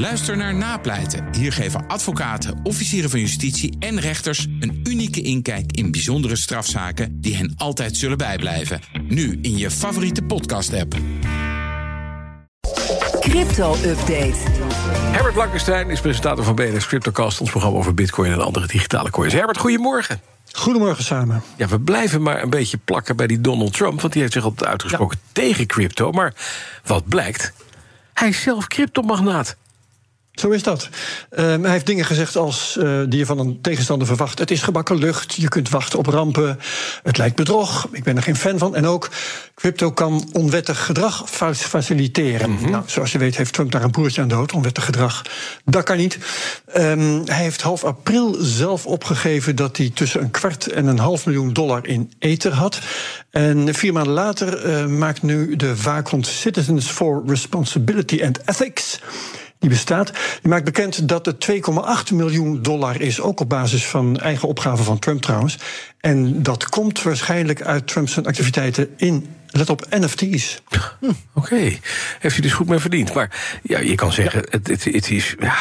Luister naar Napleiten. Hier geven advocaten, officieren van justitie en rechters een unieke inkijk in bijzondere strafzaken die hen altijd zullen bijblijven. Nu in je favoriete podcast-app. Crypto-update. Herbert Blankenstein is presentator van BNS Cryptocast, ons programma over Bitcoin en andere digitale coins. Herbert, goedemorgen. Goedemorgen samen. Ja, we blijven maar een beetje plakken bij die Donald Trump, want die heeft zich altijd uitgesproken tegen crypto. Maar wat blijkt? Hij is zelf cryptomagnaat. Zo is dat. Ehm, hij heeft dingen gezegd als eh, die je van een tegenstander verwacht. Het is gebakken lucht, je kunt wachten op rampen. Het lijkt bedrog, ik ben er geen fan van. En ook, crypto kan onwettig gedrag fa- faciliteren. nou, zoals je weet heeft Trump daar een boertje aan dood. Onwettig gedrag, dat kan niet. Ehm, hij heeft half april zelf opgegeven... dat hij tussen een kwart en een half miljoen dollar in ether had. En vier maanden later eh, maakt nu de waakhond Citizens for Responsibility and Ethics die bestaat. Die maakt bekend dat het 2,8 miljoen dollar is, ook op basis van eigen opgave van Trump trouwens. En dat komt waarschijnlijk uit Trump's activiteiten in, let op, NFT's. Oké, heeft hij dus goed mee verdiend. Maar ja, je kan zeggen, het, het, is. Ja,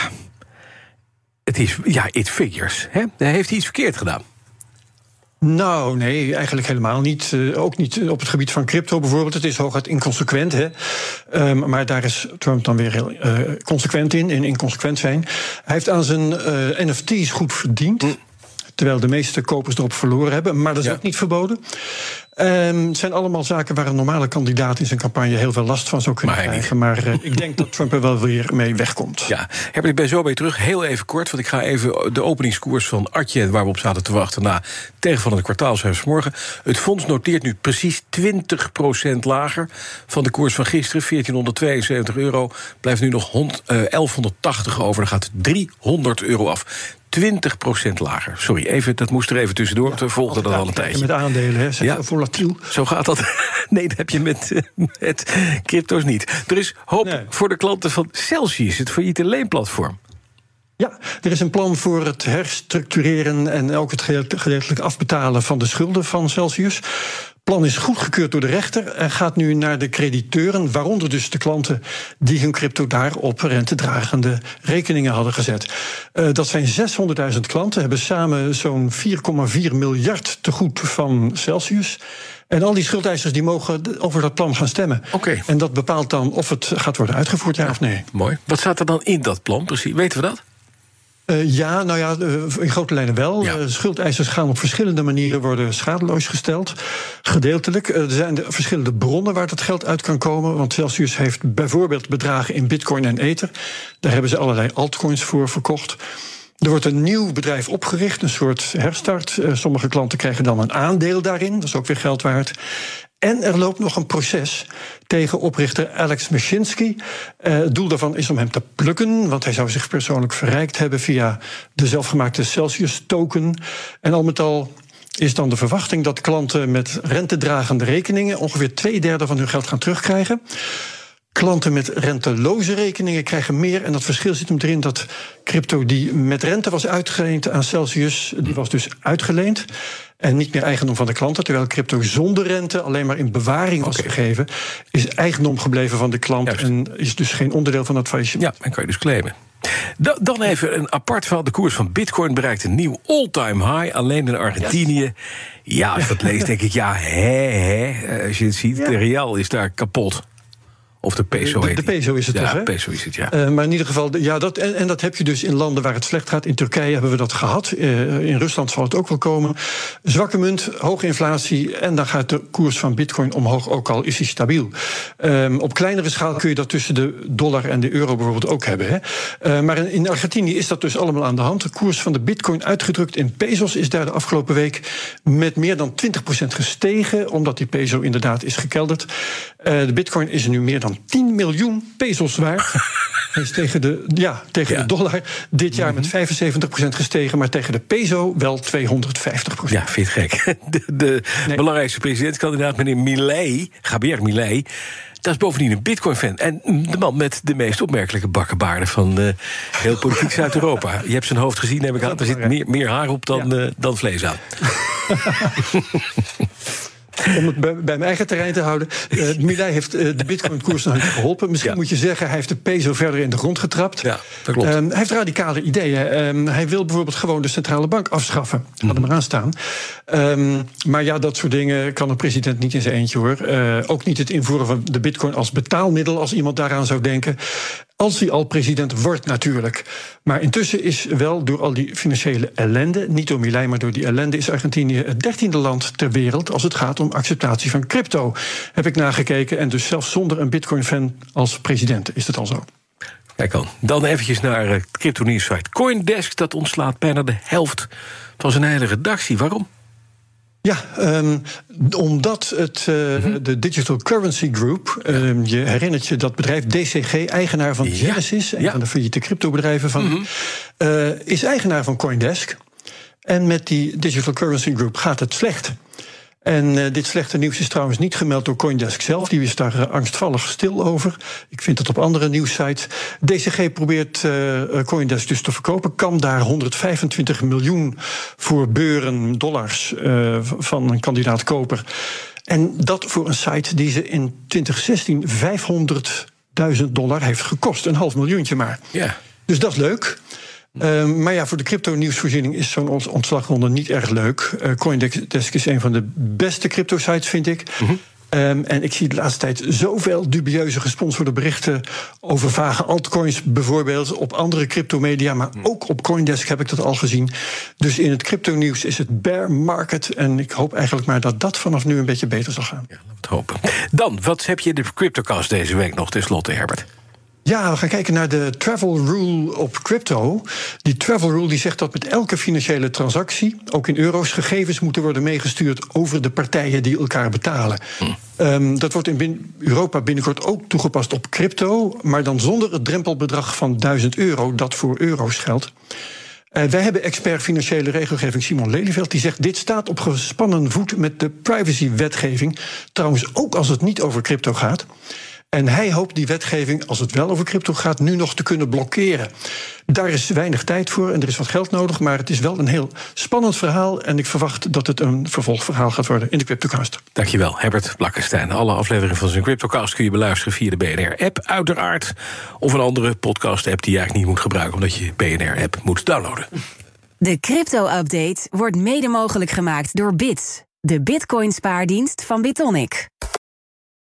het is. Ja, it figures. Hè? Heeft hij iets verkeerd gedaan. Nou, nee, eigenlijk helemaal niet. Eh, ook niet op het gebied van crypto bijvoorbeeld. Het is hooguit inconsequent, hè. Ehm, maar daar is Trump dan weer heel eh, consequent in, in inconsequent zijn. Hij heeft aan zijn eh, NFT's goed verdiend. Terwijl de meeste kopers erop verloren hebben. Maar dat is Ja. ook niet verboden. Ehm, het zijn allemaal zaken waar een normale kandidaat in zijn campagne heel veel last van zou kunnen Maar krijgen. Maar eh, ik denk dat Trump er wel weer mee wegkomt. Ja, Herbert, ik ben zo bij terug. Heel even kort, want ik ga even de openingskoers van Atje... waar we op zaten te wachten na tegenvallende kwartaalcijfers morgen. Het fonds noteert nu precies 20% lager van de koers van gisteren. 1472 euro. Blijft nu nog hond- eh, 1180 over. Dan gaat 300 euro af. 20% lager. Sorry, even, dat moest er even tussendoor. want we volgden dat al een tijdje. Met aandelen, hè. Zijn Ja. heel volatiel. Zo gaat dat. Nee, dat heb je met, eh, met crypto's niet. Er is hoop Nee. voor de klanten van Celsius, het failliete leenplatform. Ja, er is een plan voor het herstructureren en ook het gedeeltelijk afbetalen van de schulden van Celsius. Het plan is goedgekeurd door de rechter en gaat nu naar de crediteuren, waaronder dus de klanten die hun crypto daar op rentedragende rekeningen hadden gezet. Eh, dat zijn 600.000 klanten, hebben samen zo'n 4,4 miljard te goed van Celsius. En al die schuldeisers die mogen over dat plan gaan stemmen. Oké. En dat bepaalt dan of het gaat worden uitgevoerd, ja of nee. Mooi. Wat staat er dan in dat plan precies? Weten we dat? Eh, ja, nou ja, eh, in grote lijnen wel. Ja. Eh, schuldeisers gaan op verschillende manieren worden schadeloos gesteld. Gedeeltelijk. Er zijn de verschillende bronnen waar dat geld uit kan komen. Want Celsius heeft bijvoorbeeld bedragen in bitcoin en ether. Daar hebben ze allerlei altcoins voor verkocht. Er wordt een nieuw bedrijf opgericht, een soort herstart. Sommige klanten krijgen dan een aandeel daarin. Dat is ook weer geld waard. En er loopt nog een proces tegen oprichter Alex Mashinsky. Eh, het doel daarvan is om hem te plukken, want hij zou zich persoonlijk verrijkt hebben via de zelfgemaakte Celsius-token. En al met al is dan de verwachting dat klanten met rentedragende rekeningen ongeveer twee derde van hun geld gaan terugkrijgen. Klanten met renteloze rekeningen krijgen meer. En dat verschil zit hem erin dat crypto die met rente was uitgeleend aan Celsius, die was dus uitgeleend. En niet meer eigendom van de klanten. Terwijl crypto zonder rente alleen maar in bewaring was gegeven. Is eigendom gebleven van de klant. Juist. En is dus geen onderdeel van dat faillissement. Ja, en kan je dus claimen. Da- Dan even een apart verhaal. De koers van Bitcoin bereikt een nieuw all-time high. Alleen in Argentinië. Ja, als je dat leest, denk ik, ja, hè, hè. Als je het ziet, de real is daar kapot. Of de peso De- de peso is het ja, toch, hè? peso is het, ja. Eh, maar in ieder geval, ja, dat, en, en dat heb je dus in landen waar het slecht gaat. In Turkije hebben we dat gehad. Eh, in Rusland zal het ook wel komen. Zwakke munt, hoge inflatie. En dan gaat de koers van bitcoin omhoog, ook al is hij stabiel. Ehm, op kleinere schaal kun je dat tussen de dollar en de euro bijvoorbeeld ook hebben. Hè. Eh, maar in, in Argentinië is dat dus allemaal aan de hand. De koers van de bitcoin uitgedrukt in pesos is daar de afgelopen week met meer dan 20% gestegen. Omdat die peso inderdaad is gekelderd. De bitcoin is nu meer dan 10 miljoen pesos waard. Hij is tegen de, ja, tegen Ja. de dollar dit jaar met 75% gestegen, maar tegen de peso wel 250%. Ja, vind je het gek. De, de Nee. belangrijkste presidentskandidaat, meneer Milei, Javier Milei... dat is bovendien een bitcoin-fan. En de man met de meest opmerkelijke bakkenbaarden... van eh, heel politiek Zuid-Europa. Je hebt zijn hoofd gezien, heb ik aan. Er zit meer, meer haar op dan, Ja. eh, dan vlees aan. Om het bij, mijn eigen terrein te houden. Uh, Milei heeft uh, de bitcoin-koers nog geholpen. Misschien moet je zeggen, hij heeft de peso verder in de grond getrapt. Ja, dat klopt. Um, hij heeft radicale ideeën. Um, hij wil bijvoorbeeld gewoon de centrale bank afschaffen. Laat hem maar aan staan. Um, maar ja, dat soort dingen kan een president niet in zijn eentje hoor. Uh, ook niet het invoeren van de bitcoin als betaalmiddel, als iemand daaraan zou denken. Als hij al president wordt, natuurlijk. Maar intussen is wel door al die financiële ellende, niet door Milei, maar door die ellende, is Argentinië het dertiende land ter wereld als het gaat om acceptatie van crypto. Heb ik nagekeken. En dus zelfs zonder een Bitcoin-fan als president is het al zo. Kijk dan. Dan eventjes naar uh, crypto nieuws site Coindesk. Dat ontslaat bijna de helft van zijn hele redactie. Waarom? Ja, um, omdat het, uh, de Digital Currency Group, um, je herinnert je dat bedrijf DCG, eigenaar van Genesis, en ja. van de failliete cryptobedrijven van, mm -hmm. uh, is eigenaar van Coindesk. En met die Digital Currency Group gaat het slecht. En uh, dit slechte nieuws is trouwens niet gemeld door Coindesk zelf. Die is daar uh, angstvallig stil over. Ik vind het op andere nieuwssites. DCG probeert uh, Coindesk dus te verkopen. Kan daar 125 miljoen voor beuren dollars van een kandidaat koper. En dat voor een site die ze in 2016 500.000 dollar heeft gekost. Een half miljoentje maar. Ja. Dus dat is leuk. Uh, maar ja, voor de crypto-nieuwsvoorziening is zo'n ontslagronde niet erg leuk. Uh, Coindesk is een van de beste crypto-sites, vind ik. Mm -hmm. Um, en ik zie de laatste tijd zoveel dubieuze gesponsorde berichten over vage altcoins, bijvoorbeeld op andere cryptomedia, maar ook op Coindesk heb ik dat al gezien. Dus in het crypto-nieuws is het bear market. En ik hoop eigenlijk maar dat dat vanaf nu een beetje beter zal gaan. Ja, laten we het hopen. Dan, wat heb je in de CryptoCast deze week nog tenslotte, Herbert? Ja, we gaan kijken naar de travel rule op crypto. Die travel rule die zegt dat met elke financiële transactie, ook in euro's, gegevens moeten worden meegestuurd over de partijen die elkaar betalen. Hm. Um, dat wordt in Europa binnenkort ook toegepast op crypto, maar dan zonder het drempelbedrag van 1000 euro dat voor euro's geldt. Uh, wij hebben expert financiële regelgeving Simon Lelyveld. Die zegt: Dit staat op gespannen voet met de privacywetgeving. Trouwens, ook als het niet over crypto gaat. En hij hoopt die wetgeving, als het wel over crypto gaat, nu nog te kunnen blokkeren. Daar is weinig tijd voor en er is wat geld nodig, maar het is wel een heel spannend verhaal. En ik verwacht dat het een vervolgverhaal gaat worden in de CryptoCast. Dankjewel, Herbert Blakkenstein. Alle afleveringen van zijn CryptoCast kun je beluisteren via de BNR-app, uiteraard. Of een andere podcast-app die je eigenlijk niet moet gebruiken, omdat je BNR-app moet downloaden. De crypto-update wordt mede mogelijk gemaakt door Bits, de Bitcoin-spaardienst van Bitonic.